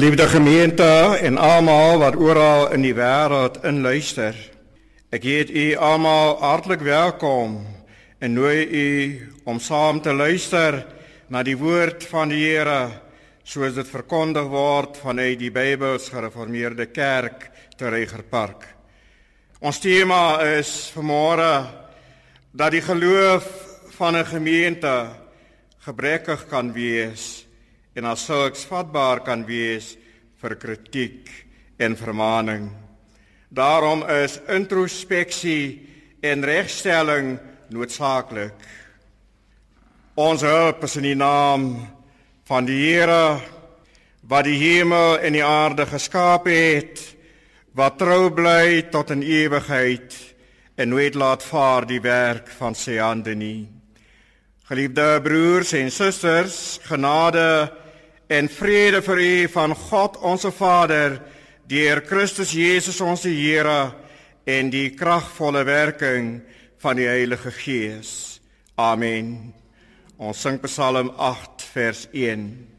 Geliefde gemeente en almal wat oral in die wêreld inluister. Ek heet u almal hartlik welkom en nooi u om saam te luister na die woord van die Here soos dit verkondig word vanuit die Bybels Gereformeerde Kerk te Regerpark. Ons tema is vanmôre dat die geloof van 'n gemeente gebrekkig kan wees en as sulks vatbaar kan wees vir kritiek en vermaaning. Daarom is introspeksie en regstelling noodsaaklik. Ons hulp is in die naam van die Here wat die hemel en die aarde geskaap het, wat trou bly tot in ewigheid en nooit laat vaar die werk van sy hande nie. Geliefde broers en susters, genade en vrede vir u van God ons Vader deur Christus Jesus ons Here en die kragvolle werking van die Heilige Gees. Amen. Ons sing Psalm 8 vers 1.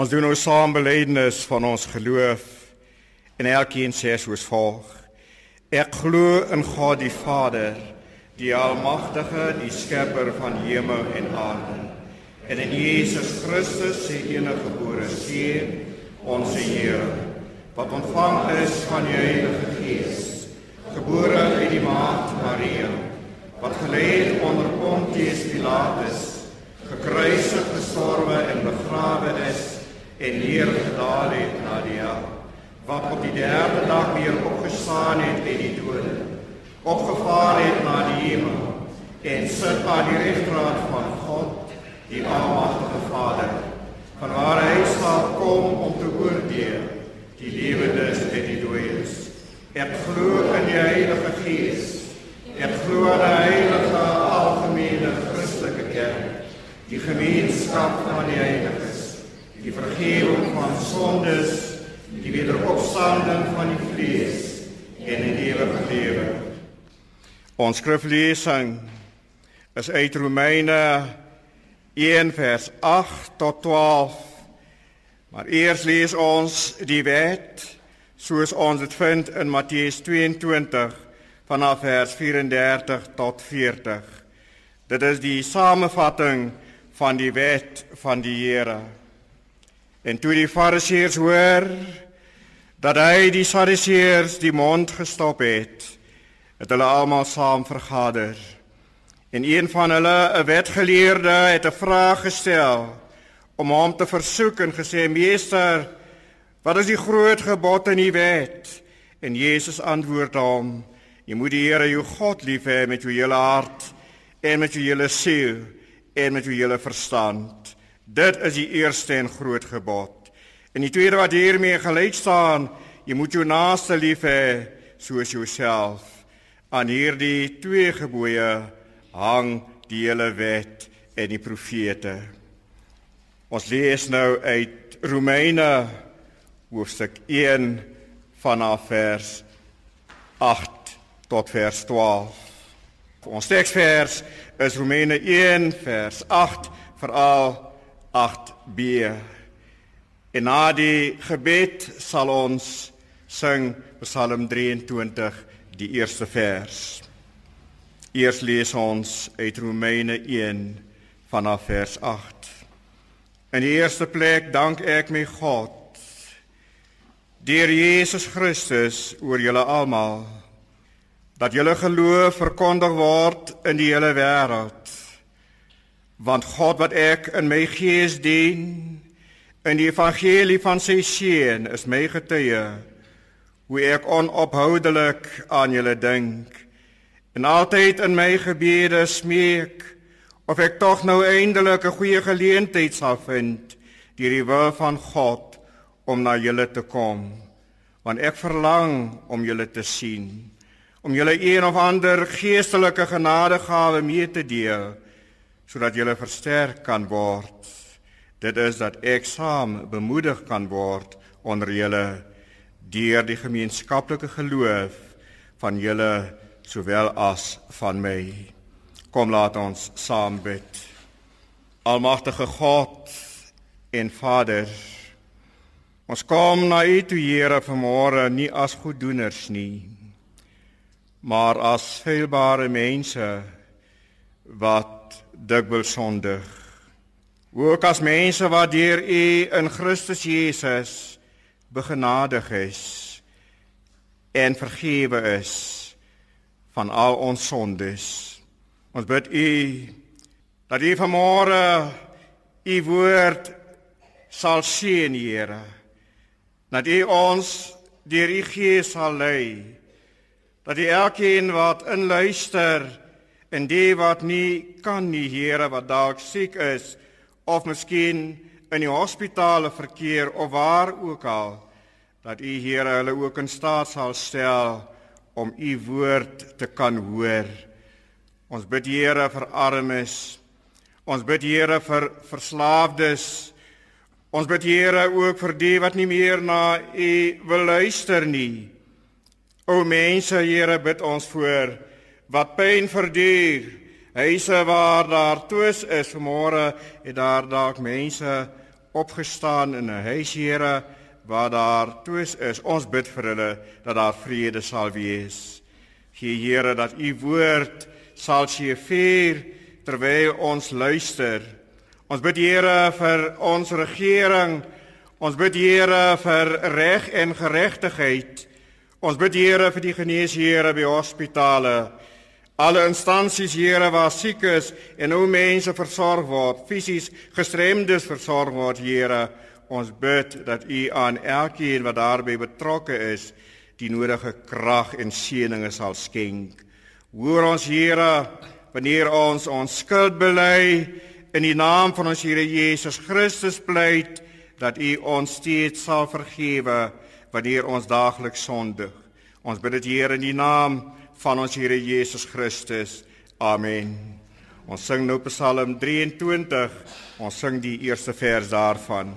Ons doen nou saam belydenis van ons geloof en elkeen sê soos volg: Ek glo in God die Vader, die almagtige, die skepper van hemel en aarde, en in Jesus Christus, sy enige gebore seun, ons Here, wat ontvang is van die Heilige Gees, gebore uit die maagd Maria, wat gelei onder Pontius Pilatus, gekruisig, gestorwe en begrawe is en neergedaal het na die hel wat op die derde dag weer opgestaan het uit die dode opgevaar het na die hemel en sit aan die regterhand van God die almagtige Vader van waar hy sal kom om te oordeel die lewendes en die dooies ek glo in die heilige gees. Ek glo in die heilige algemene christelike kerk die gemeenskap van die heiliges die vergifnis van sondes, die wederopstanding van die vlees en die ewige lewe. Ons skriflesing is uit Romeine 1 vers 8 tot 12. Maar eers lees ons die wet soos ons dit vind in Matteus 22 vanaf vers 34 tot 40. Dit is die samevatting van die wet van die Here. En toe die Fariseërs hoor dat hy die Sadduseërs die mond gestop het, het hulle almal saam vergader. En een van hulle, 'n wetgeleerde, het 'n vraag gestel om hom te versoek en gesê: "Meester, wat is die groot gebod in die wet?" En Jesus antwoord hom: "Jy moet die Here jou God lief hê met jou hele hart en met jou hele siel en met jou hele verstand." Dit is die eerste en groot gebod. En die tweede wat hiermee gelyk staan, jy moet jou naaste lief hê soos jouself. Aan hierdie twee gebooie hang die hele wet en die profete. Ons lees nou uit Romeine hoofstuk 1 vanaf vers 8 tot vers 12. Ons teksvers is Romeine 1 vers 8 veral 8b. En na die gebed sal ons sing Psalm 23 die eerste vers. Eers lees ons uit Romeine 1 vanaf vers 8. In die eerste plek dank ek my God deur Jesus Christus oor julle almal dat julle geloof verkondig word in die hele wêreld. Want God wat ek in my gees dien in die evangelie van sy seun is my getuie hoe ek onophoudelik aan julle dink en altyd in my gebede smeek of ek tog nou eindelik 'n goeie geleentheid sal vind deur die wil van God om na julle te kom. Want ek verlang om julle te sien om julle een of ander geestelike genadegawe mee te deel sodat julle versterk kan word. Dit is dat ek saam bemoedig kan word onder julle deur die gemeenskaplike geloof van julle sowel as van my. Kom laat ons saam bid. Almagtige God en Vader, ons kom na U toe, Here, vanmôre nie as goeddoeners nie maar as feilbare mense wat dikwels sondig. Ook as mense wat deur U in Christus Jesus begenadig is en vergewe is van al ons sondes. Ons bid U dat U vanmôre U woord sal seën, Here. Dat U ons deur U Gees sal lei dat die elkeen wat inluister en die wat nie kan nie Here wat dalk siek is of miskien in die hospitale verkeer of waar ook al dat u Here hulle ook in staat sal stel om u woord te kan hoor. Ons bid Here vir armes. Ons bid Here vir verslaafdes. Ons bid Here ook vir die wat nie meer na u wil luister nie. O mense, Here, bid ons voor wat pyn verduur. Huise waar daar twis is, môre het daar dalk mense opgestaan in 'n huis, Here, waar daar twis is. Ons bid vir hulle dat daar vrede sal wees. Gee Here dat u woord sal seëvier terwyl ons luister. Ons bid Here vir ons regering. Ons bid Here vir reg en geregtigheid. Ons bid Here vir die geneesheere by hospitale, alle instansies Here waar siek is en hoe mense versorg word, fisies gestremdes versorg word Here. Ons bid dat U aan elkeen wat daarbey betrokke is, die nodige krag en seëninge sal skenk. Hoor ons Here wanneer ons ons skuld bely in die naam van ons Here Jesus Christus pleit dat U ons steeds sal vergewe wanneer ons daagliks sondig. Ons bid dit Here in die naam van ons Here Jesus Christus. Amen. Ons sing nou Psalm 23. Ons sing die eerste vers daarvan.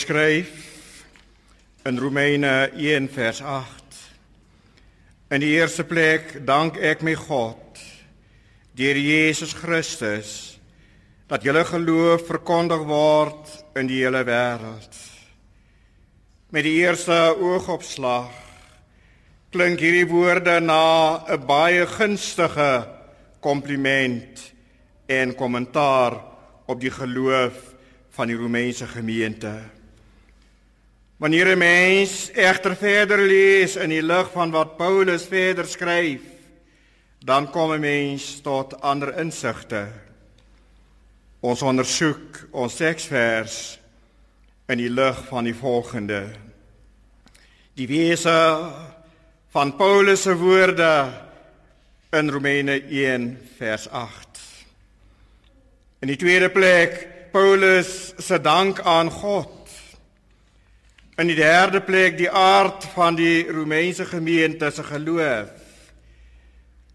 Paulus skryf in Romeine 1 vers 8 In die eerste plek dank ek my God deur Jesus Christus dat julle geloof verkondig word in die hele wêreld. Met die eerste oogopslag klink hierdie woorde na 'n baie gunstige kompliment en kommentaar op die geloof van die Romeinse gemeente. Wanneer 'n mens egter verder lees in die lig van wat Paulus verder skryf, dan kom 'n mens tot ander insigte. Ons ondersoek ons teksvers in die lig van die volgende. Die wese van Paulus se woorde in Romeine 1 vers 8. In die tweede plek Paulus se dank aan God In die derde plek die aard van die Romeinse gemeente se geloof.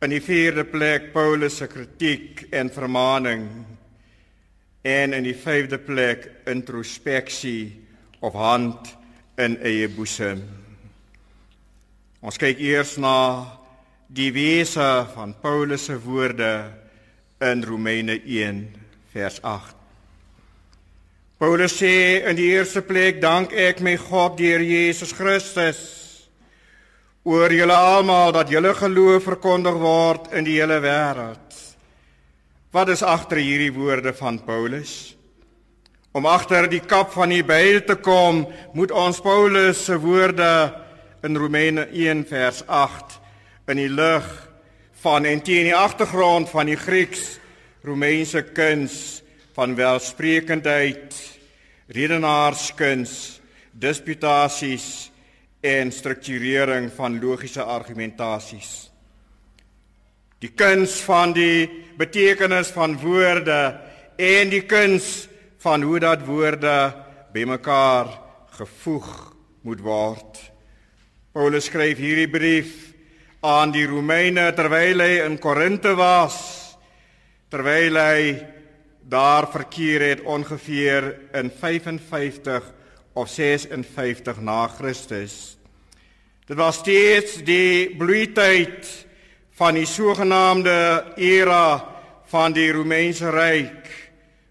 In die vierde plek Paulus se kritiek en vermaaning. En in die vyfde plek introspeksie of hand in eie boesem. Ons kyk eers na die wese van Paulus se woorde in Romeine 1 vers 8. Paulus sê in die eerste plek dank ek my God deur Jesus Christus oor julle almal dat julle geloof verkondig word in die hele wêreld. Wat is agter hierdie woorde van Paulus? Om agter die kap van die Bybel te kom, moet ons Paulus se woorde in Romeine 1 vers 8 in die lig van en teen die agtergrond van die Grieks Romeinse kuns van welsprekendheid, redenaarskuns, disputasies en strukturering van logiese argumentasies. Die kuns van die betekenis van woorde en die kuns van hoe dat woorde bymekaar gevoeg moet word. Paulus skryf hierdie brief aan die Romeine terwyl hy in Korinte was, terwyl hy daar verkeer het ongeveer in 55 of 56 na Christus. Dit was steeds die bloeityd van die sogenaamde era van die Romeinse ryk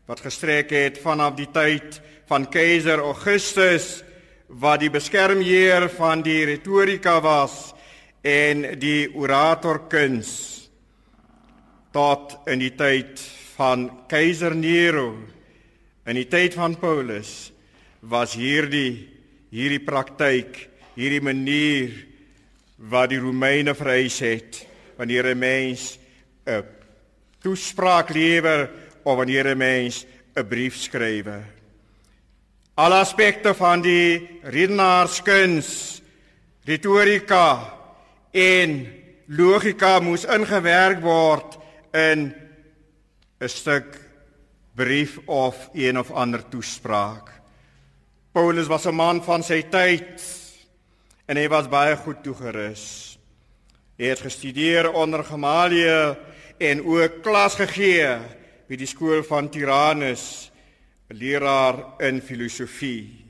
wat gestrek het vanaf die tyd van keiser Augustus wat die beskermheer van die retorika was en die oratorkuns tot in die tyd van keiser Nero in die tyd van Paulus was hierdie hierdie praktyk, hierdie manier wat die Romeine vereis het wanneer 'n mens 'n toespraak lewer of wanneer 'n mens 'n brief skryf. Alle aspekte van die redenaarskuns, retorika en logika moes ingewerk word in 'n stuk brief of een of ander toespraak. Paulus was 'n man van sy tyd en hy was baie goed toegerus. Hy het gestudeer onder Gamaliel en ook klas gegee by die skool van Tyrannus, 'n leraar in filosofie.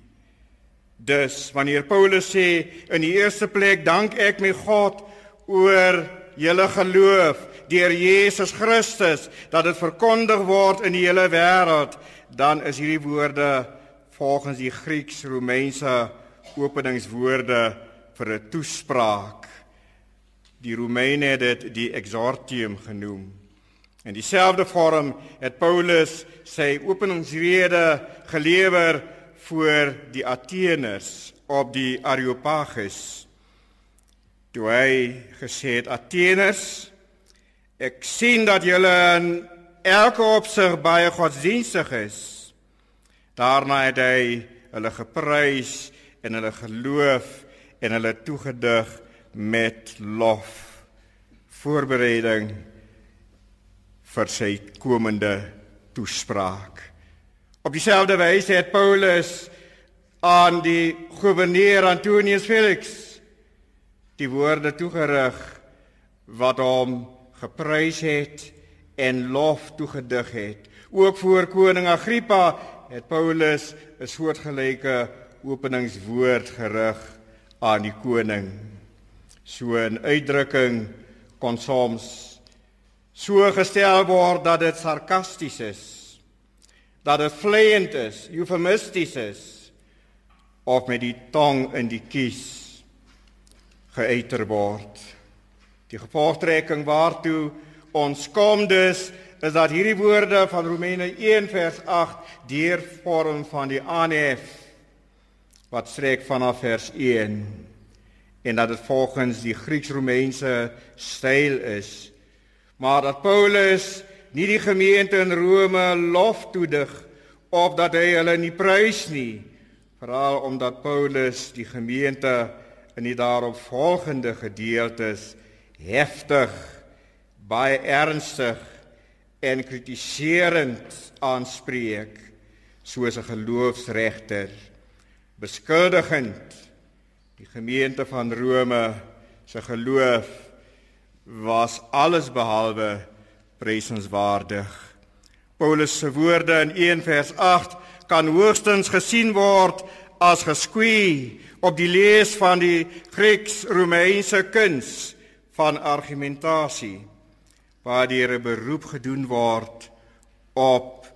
Dus wanneer Paulus sê in die eerste plek dank ek my God oor julle geloof deur Jesus Christus dat dit verkondig word in die hele wêreld, dan is hierdie woorde volgens die Grieks-Romeinse openingswoorde vir 'n toespraak. Die Romeine het dit die exordium genoem. In dieselfde vorm het Paulus sy openingsrede gelewer voor die Ateners op die Areopagus. Toe hy gesê het Ateners Ek sien dat julle in elke opsig baie godsdienstig is. Daarna het hy hulle geprys en hulle geloof en hulle toegedig met lof. Voorbereiding vir sy komende toespraak. Op dieselfde wyse het Paulus aan die goewerneur Antonius Felix die woorde toegerig wat hom geprys het en lof toegedig het. Ook voor koning Agrippa het Paulus 'n soortgelyke openingswoord gerig aan die koning. So 'n uitdrukking kon soms so gestel word dat dit sarkasties is, dat dit vleiend is, eufemisties is of met die tong in die kies geuiter word. Die gevolgtrekking waartoe ons kom dus is dat hierdie woorde van Romeine 1 vers 8 deur vorm van die aanhef wat strek vanaf vers 1 en dat dit volgens die Grieks-Romeinse styl is. Maar dat Paulus nie die gemeente in Rome lof toedig of dat hy hulle nie prys nie, veral omdat Paulus die gemeente in die daaropvolgende gedeeltes heftig, baie ernstig en kritiserend aanspreek soos 'n geloofsregter beskuldigend die gemeente van Rome se geloof was alles behalwe prysenswaardig. Paulus se woorde in 1 vers 8 kan hoogstens gesien word as geskwee op die lees van die Grieks-Romeinse kuns van argumentasie waar die beroep gedoen word op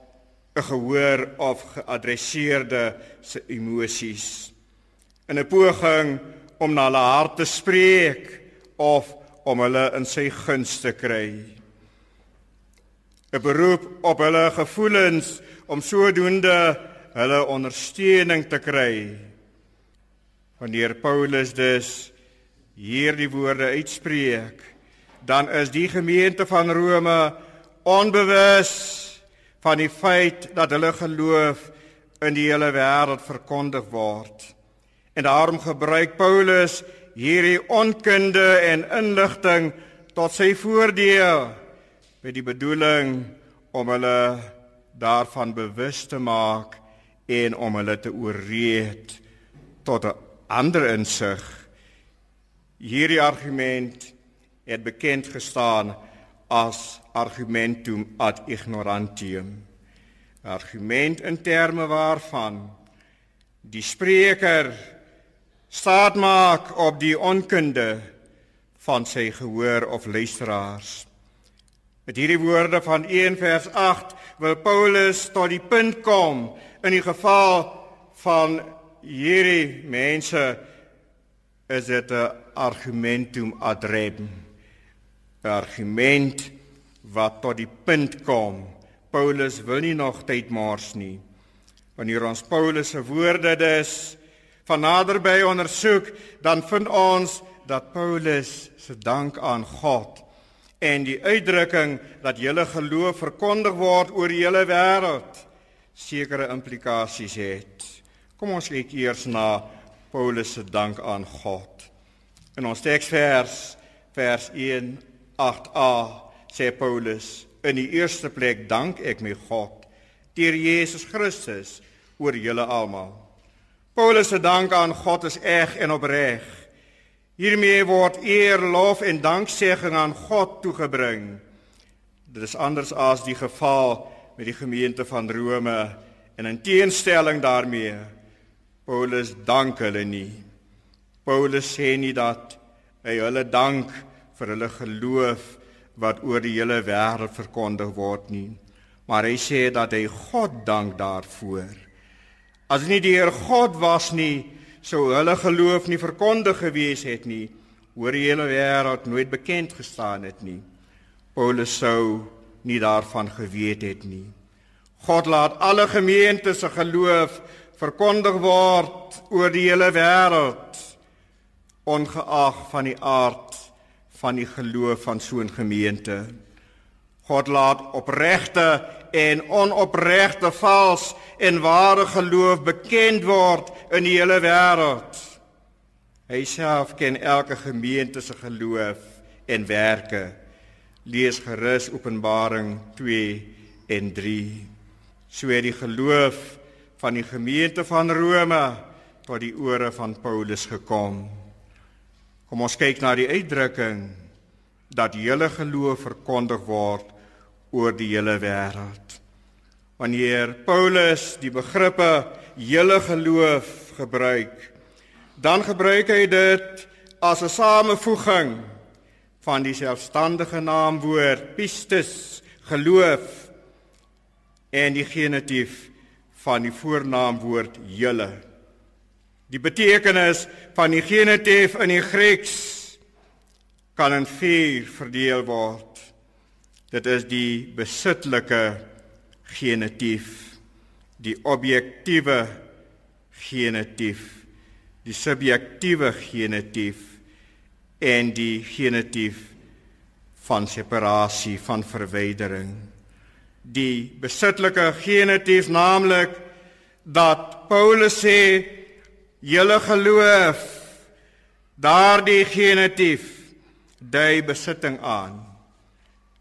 'n gehoor of geadresseerde se emosies in 'n poging om na hulle hart te spreek of om hulle in sy guns te kry. 'n beroep op hulle gevoelens om sodoende hulle ondersteuning te kry. Wanneer Paulus dus hierdie woorde uitspreek dan is die gemeente van Rome onbewus van die feit dat hulle geloof in die hele wêreld verkondig word. En daarom gebruik Paulus hierdie onkunde en inligting tot sy voordeel met die bedoeling om hulle daarvan bewus te maak en om hulle te ooreed tot 'n ander insig. Hierdie argument het bekend gestaan as argumentum ad ignorantium. Argument in terme waarvan die spreker staat maak op die onkunde van sy gehoor of luisteraars. Met hierdie woorde van 1 vers 8 wil Paulus tot die punt kom in die geval van hierdie mense is dit 'n argumentum ad rem argument wat tot die punt kom. Paulus wil nie nog tyd mors nie. Wanneer ons Paulus se woorde dus van naderby ondersoek, dan vind ons dat Paulus se dank aan God en die uitdrukking dat julle geloof verkondig word oor die hele wêreld sekere implikasies het. Kom ons kyk eers na Paulus se dank aan God. In ons teksvers vers 1 8a sê Paulus in die eerste plek dank ek my God deur Jesus Christus oor julle almal. Paulus se dank aan God is eg en opreg. Hiermee word eer, lof en danksegging aan God toegebring. Dit is anders as die geval met die gemeente van Rome en in teenstelling daarmee Paulus dank hulle nie. Paulus sê nie dat hy hulle dank vir hulle geloof wat oor die hele wêreld verkondig word nie. Maar hy sê dat hy God dank daarvoor. As nie die Heer God was nie, sou hulle geloof nie verkondig gewees het nie, oor die hele wêreld nooit bekend gestaan het nie. Paulus sou nie daarvan geweet het nie. God laat alle gemeentes se geloof verkondig word oor die hele wêreld ongeag van die aard van die geloof van so 'n gemeente. God laat opregte en onopregte vals en ware geloof bekend word in die hele wêreld. Hy self ken elke gemeente se geloof en werke. Lees gerus Openbaring 2 en 3. So het die geloof van die gemeente van Rome tot die ore van Paulus gekom. Kom ons kyk na die uitdrukking dat hele geloof verkondig word oor die hele wêreld. Wanneer Paulus die begrippe hele geloof gebruik, dan gebruik hy dit as 'n samevoeging van die selfstandige naamwoord pistis geloof en die genitief van die voornaamwoord hele Die betekenis van die genitief in die Grieks kan in vier verdeel word. Dit is die besitlike genitief, die objektiewe genitief die subjektiewe genitief en die genitief van separasie van verwydering die besittelike genitief naamlik dat Paulus sê julle geloof daardie genitief dui besitting aan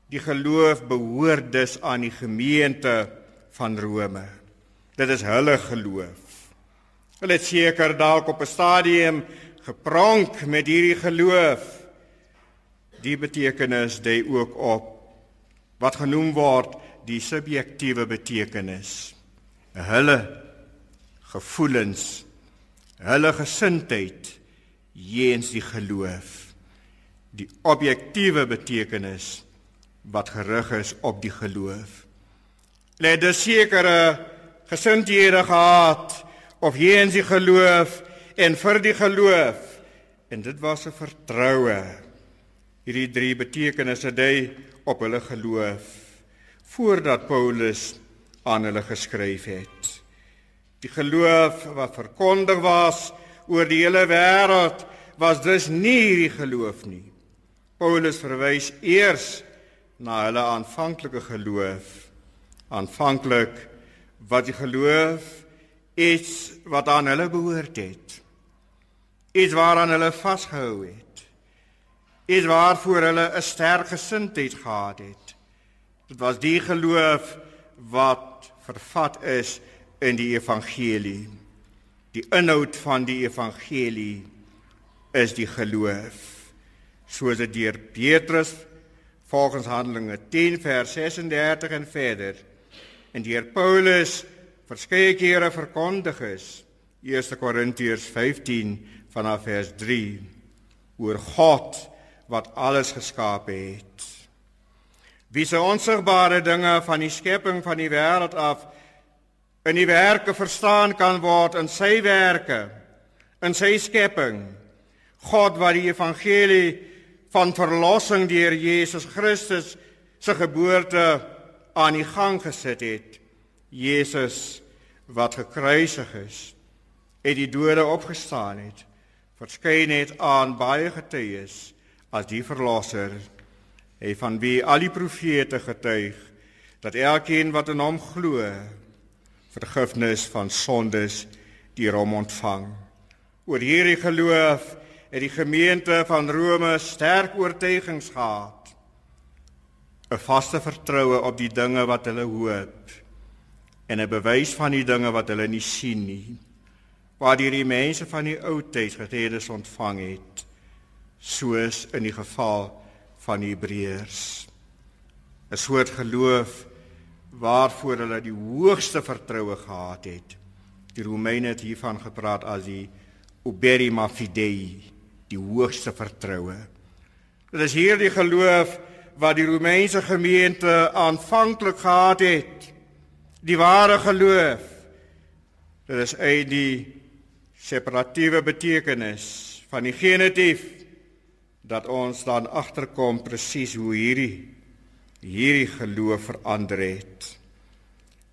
die geloof behoort dus aan die gemeente van Rome dit is hulle geloof Hulle het seker dalk op 'n stadium gepronk met hierdie geloof. Die betekenis dui ook op wat genoem word die subjektiewe betekenis. Hulle gevoelens, hulle gesindheid jeens die geloof. Die objektiewe betekenis wat gerig is op die geloof. Hulle het sekere gesindhede gehad of in die geloof en vir die geloof en dit was 'n vertroue hierdie drie betekenisse dui op hulle geloof voordat Paulus aan hulle geskryf het die geloof wat verkondig was oor die hele wêreld was dus nie hierdie geloof nie Paulus verwys eers na hulle aanvanklike geloof aanvanklik wat die geloof iets wat aan hulle behoort het. Iets waaraan hulle vasgehou het. Iets waarvoor hulle 'n sterk gesindheid gehad het. Dit was die geloof wat vervat is in die evangelie. Die inhoud van die evangelie is die geloof. Soos dit deur Petrus volgens Handelinge 10 vers 36 en verder en deur Paulus verskeie kere verkondig is. 1 Korintiërs 15 vanaf vers 3 oor God wat alles geskaap het. Wie se onsigbare dinge van die skepping van die wêreld af in die werke verstaan kan word in sy werke in sy skepping. God wat die evangelie van verlossing deur Jesus Christus se geboorte aan die gang gesit het. Jesus wat gekruisig is, het die dode opgestaan het, verskyn het aan baie getuies as die verlosser, hy van wie al die profete getuig dat elkeen wat in hom glo, vergifnis van sondes deur hom ontvang. Oor hierdie geloof het die gemeente van Rome sterk oortuigings gehad. 'n Vaste vertroue op die dinge wat hulle hoop en 'n bewys van die dinge wat hulle nie sien nie. Waar die mense van die ou tyd getuies ontvang het, soos in die geval van die Hebreërs. 'n soort geloof waarvoor hulle die hoogste vertroue gehad het. Die Romeine het hiervan gepraat as die uberima fidei, die hoogste vertroue. Dit is hierdie geloof wat die Romeinse gemeente aanvanklik gehad het die ware geloof. Dit is uit die separatiewe betekenis van die genitief dat ons dan agterkom presies hoe hierdie hierdie geloof verander het.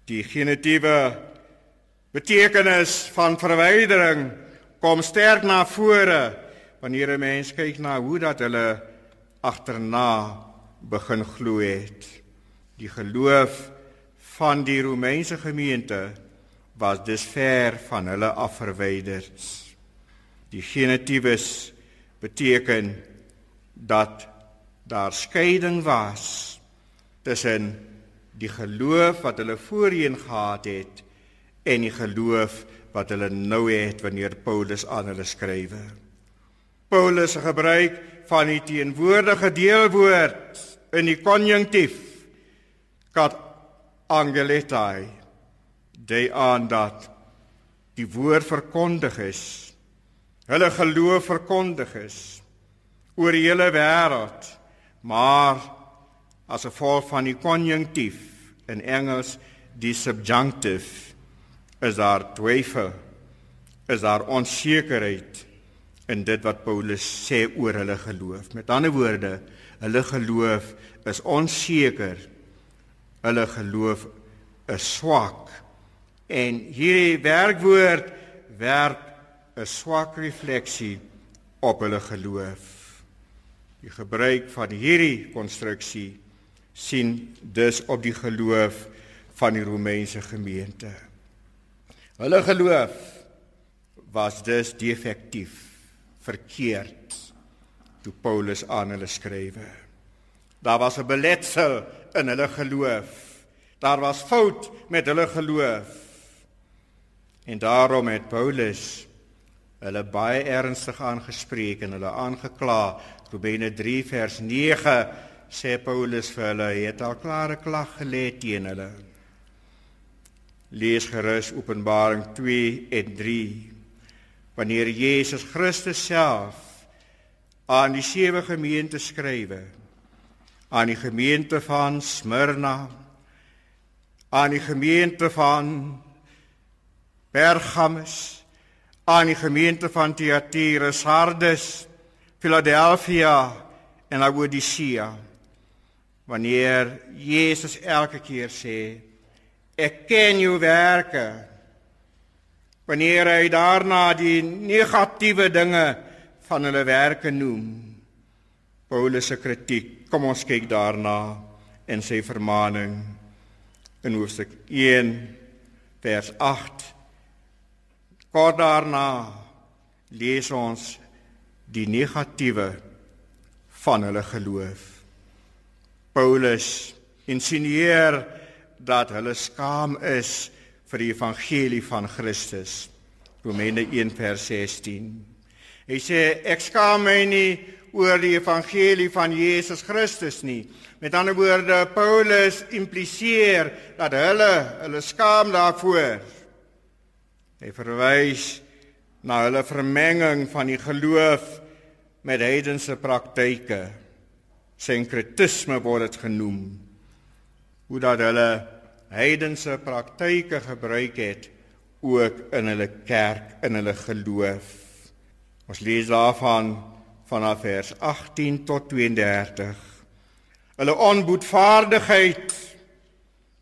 Die genitiewe betekenis van verwydering kom sterk na vore wanneer 'n mens kyk na hoe dat hulle agterna begin glo het. Die geloof van die Romeinse gemeente was dus ver van hulle af verwyder. Die genitiefs beteken dat daar skeiding was tussen die geloof wat hulle voorheen gehad het en die geloof wat hulle nou het wanneer Paulus aan hulle skrywe. Paulus gebruik van die teenwoordige deelwoord in die konjunktief kat angeletai dui aan dat die woord verkondig is hulle geloof verkondig is oor die hele wêreld maar as 'n gevolg van die konjunktief in Engels die subjunctive is daar twyfel is daar onsekerheid in dit wat Paulus sê oor hulle geloof met ander woorde hulle geloof is onseker hulle geloof is swak. En hierdie werkwoord werk 'n swak refleksie op hulle geloof. Die gebruik van hierdie konstruksie sien dus op die geloof van die Romeinse gemeente. Hulle geloof was dus defektief, verkeerd toe Paulus aan hulle skrywe. Daar was 'n beletsel in hulle geloof. Daar was fout met hulle geloof. En daarom het Paulus hulle baie ernstig aangespreek en hulle aangekla. Romeine 3 vers 9 sê Paulus vir hulle het al klare klag gelê teen hulle. Lees gerus Openbaring 2 en 3. Wanneer Jesus Christus self aan die sewe gemeentes skrywe, aan die gemeente van Smyrna, aan die gemeente van Pergamus, aan die gemeente van Thyatira, Sardes, Philadelphia en Laodicea. Wanneer Jesus elke keer sê, ek ken jou werke. Wanneer hy daarna die negatiewe dinge van hulle werke noem. Paulus se kritiek. Kom ons kyk daarna in sy vermaaning in hoofstuk 1 vers 8. Kort daarna lees ons die negatiewe van hulle geloof. Paulus insinieer dat hulle skaam is vir die evangelie van Christus. Romeine 1 vers 16. Hy sê ek skaam my nie oor die evangelie van Jesus Christus nie. Met ander woorde, Paulus impliseer dat hulle hulle skaam daarvoor. Hy verwys na hulle vermenging van die geloof met heidense praktyke. Sinkretisme word dit genoem. Hoe dat hulle heidense praktyke gebruik het ook in hulle kerk, in hulle geloof. Ons lees daarvan vanaf vers 18 tot 32. Hulle onboedvaardigheid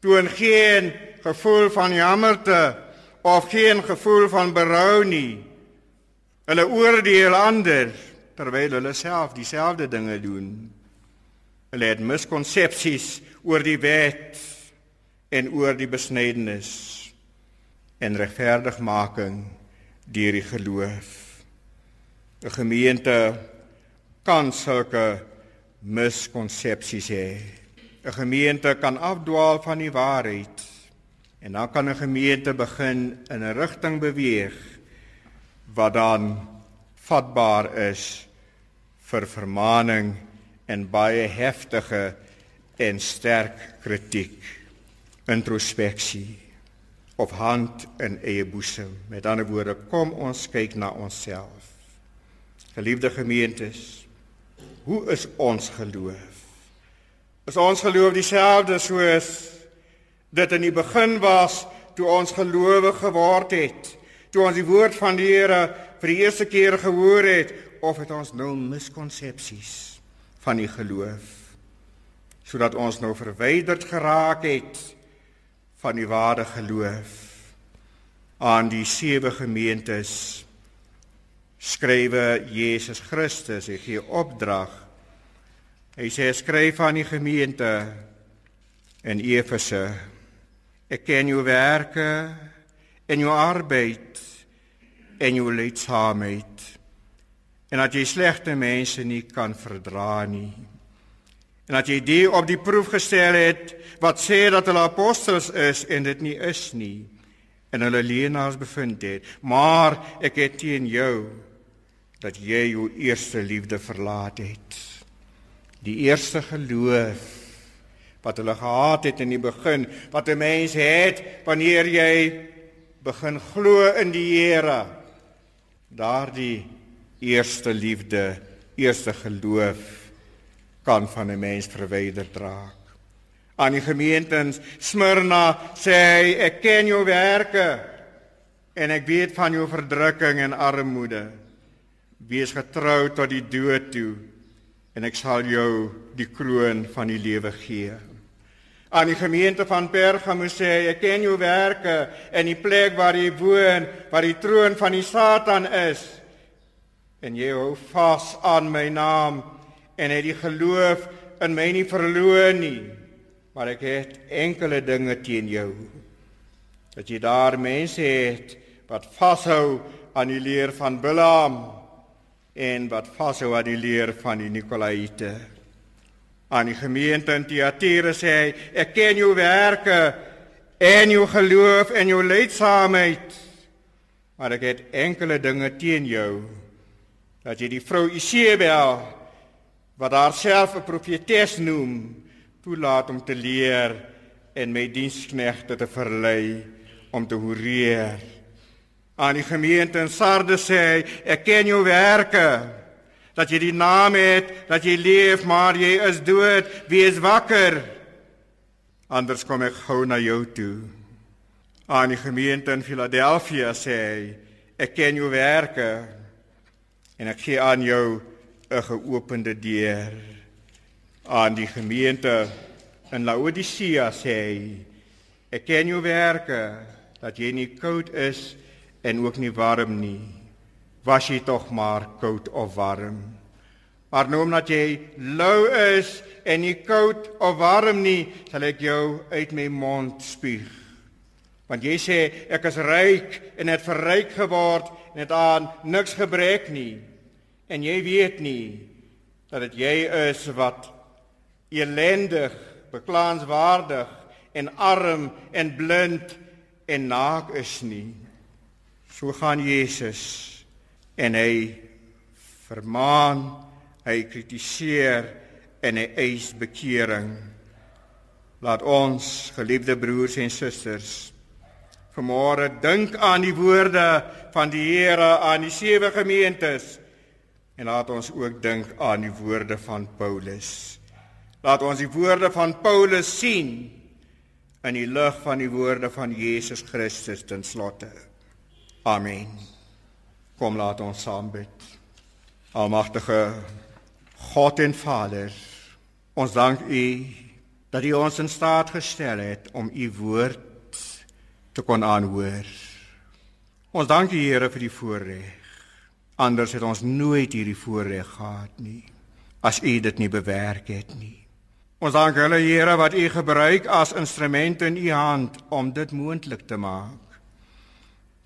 toon geen gevoel van jammerte of geen gevoel van berou nie. Hulle oordeel ander terwyl hulle self dieselfde dinge doen. Hulle het miskonsepsies oor die wet en oor die besnydenis en regverdigmaking deur die geloof. 'n Gemeente kan sulke miskonsepsies hê. 'n Gemeente kan afdwaal van die waarheid en dan kan 'n gemeente begin in 'n rigting beweeg wat dan vatbaar is vir vermaaning en baie heftige en sterk kritiek introspeksie of hand in eie boesem. Met ander woorde, kom ons kyk na onsself. Geliefde gemeentes, hoe is ons geloof? Is ons geloof dieselfde soos dit in die begin was toe ons gelowig geword het? Toe ons die woord van die Here vir die eerste keer gehoor het of het ons nou miskonsepsies van die geloof sodat ons nou verwyderd geraak het van die ware geloof aan die sewe gemeentes. Skrywe Jesus Christus hy gee opdrag. Hy sê skryf aan die gemeente in Efese. Ek ken jou werke en jou arbeid en jou leidsaamheid en dat jy slegte mense nie kan verdra nie. En dat jy die op die proef gestel het wat sê dat hulle apostels is en dit nie is nie en hulle leenaars bevind het. Maar ek het teen jou dat jy jou eerste liefde verlaat het. Die eerste geloof wat hulle gehad het in die begin wat 'n mens het wanneer jy begin glo in die Here. Daardie eerste liefde eerste geloof kan van 'n mens verwyder raak. Aan die gemeente in Smyrna sê hy ek ken jou werke en ek weet van jou verdrukking en armoede. Wees getrou tot die dood toe en ek sal jou die kroon van die lewe gee. Aan die gemeente van Pergamus sê hy, ek ken jou werke en die plek waar jy woon, waar die troon van die Satan is. En jy hou vas aan my naam en het die geloof in my nie verloor nie. Maar ek het enkele dinge teen jou. Dat jy daar mense het wat vashou aan die leer van Balaam en wat vashou aan die leer van die Nikolaïte. Aan die gemeente in Thyatira sê hy, ek ken jou werke en jou geloof en jou leidsaamheid. Maar ek het enkele dinge teen jou. Dat jy die vrou Isebel wat haarself 'n profetes noem, toelaat om te leer en my diensknegte te verlei om te horeer aan die gemeente in Sardes sê hy, ek ken jou werke. Dat jy die naam het, dat jy leef, maar jy is dood. Wees wakker. Anders kom ek gou na jou toe. Aan die gemeente in Philadelphia sê hy, ek ken jou werke en ek gee aan jou 'n geopende deur. Aan die gemeente in Laodicea sê hy, ek ken jou werke dat jy nie koud is en ook nie warm nie. Was jy tog maar koud of warm? Maar nou omdat jy lou is en nie koud of warm nie, sal ek jou uit my mond spuug. Want jy sê ek is ryk en het verryk geword en het aan niks gebrek nie. En jy weet nie dat dit jy is wat elendig, beklaanswaardig en arm en blind en naak is nie. So gaan Jesus en hy vermaan, hy kritiseer en hy eis bekering. Laat ons, geliefde broers en susters, vanmôre dink aan die woorde van die Here aan die sewe gemeentes en laat ons ook dink aan die woorde van Paulus. Laat ons die woorde van Paulus sien in die lig van die woorde van Jesus Christus ten slotte. Amen. Kom laat ons saam bid. Almagtige God en Vader, ons dank U dat U ons in staat gestel het om U woord te kon aanhoor. Ons dank U Here vir die voorreg. Anders het ons nooit hierdie voorreg gehad nie as U dit nie bewerk het nie. Ons dank hulle Here wat U gebruik as instrument in U hand om dit moontlik te maak.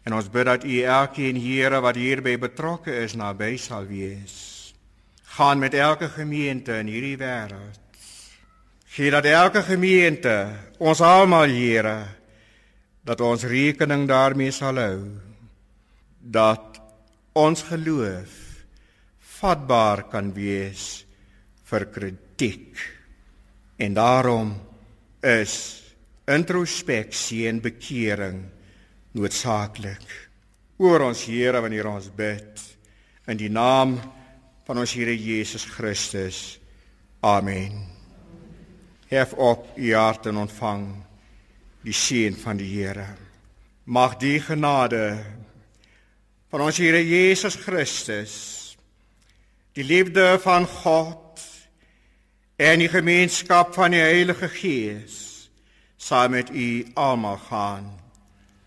En ons bid dat U elkeen Here wat hierby betrokke is naby sal wees. Gaan met elke gemeente in hierdie wêreld. Gee dat elke gemeente, ons almal Here, dat ons rekening daarmee sal hou dat ons geloof vatbaar kan wees vir kritiek. En daarom is introspeksie en bekering noodsaaklik. Oor ons Here wanneer ons bid in die naam van ons Here Jesus Christus. Amen. Hef op u hart en ontvang die seën van die Here. Mag die genade van ons Here Jesus Christus die liefde van God en die gemeenskap van die Heilige Gees saam met u almal gaan.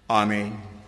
Amen.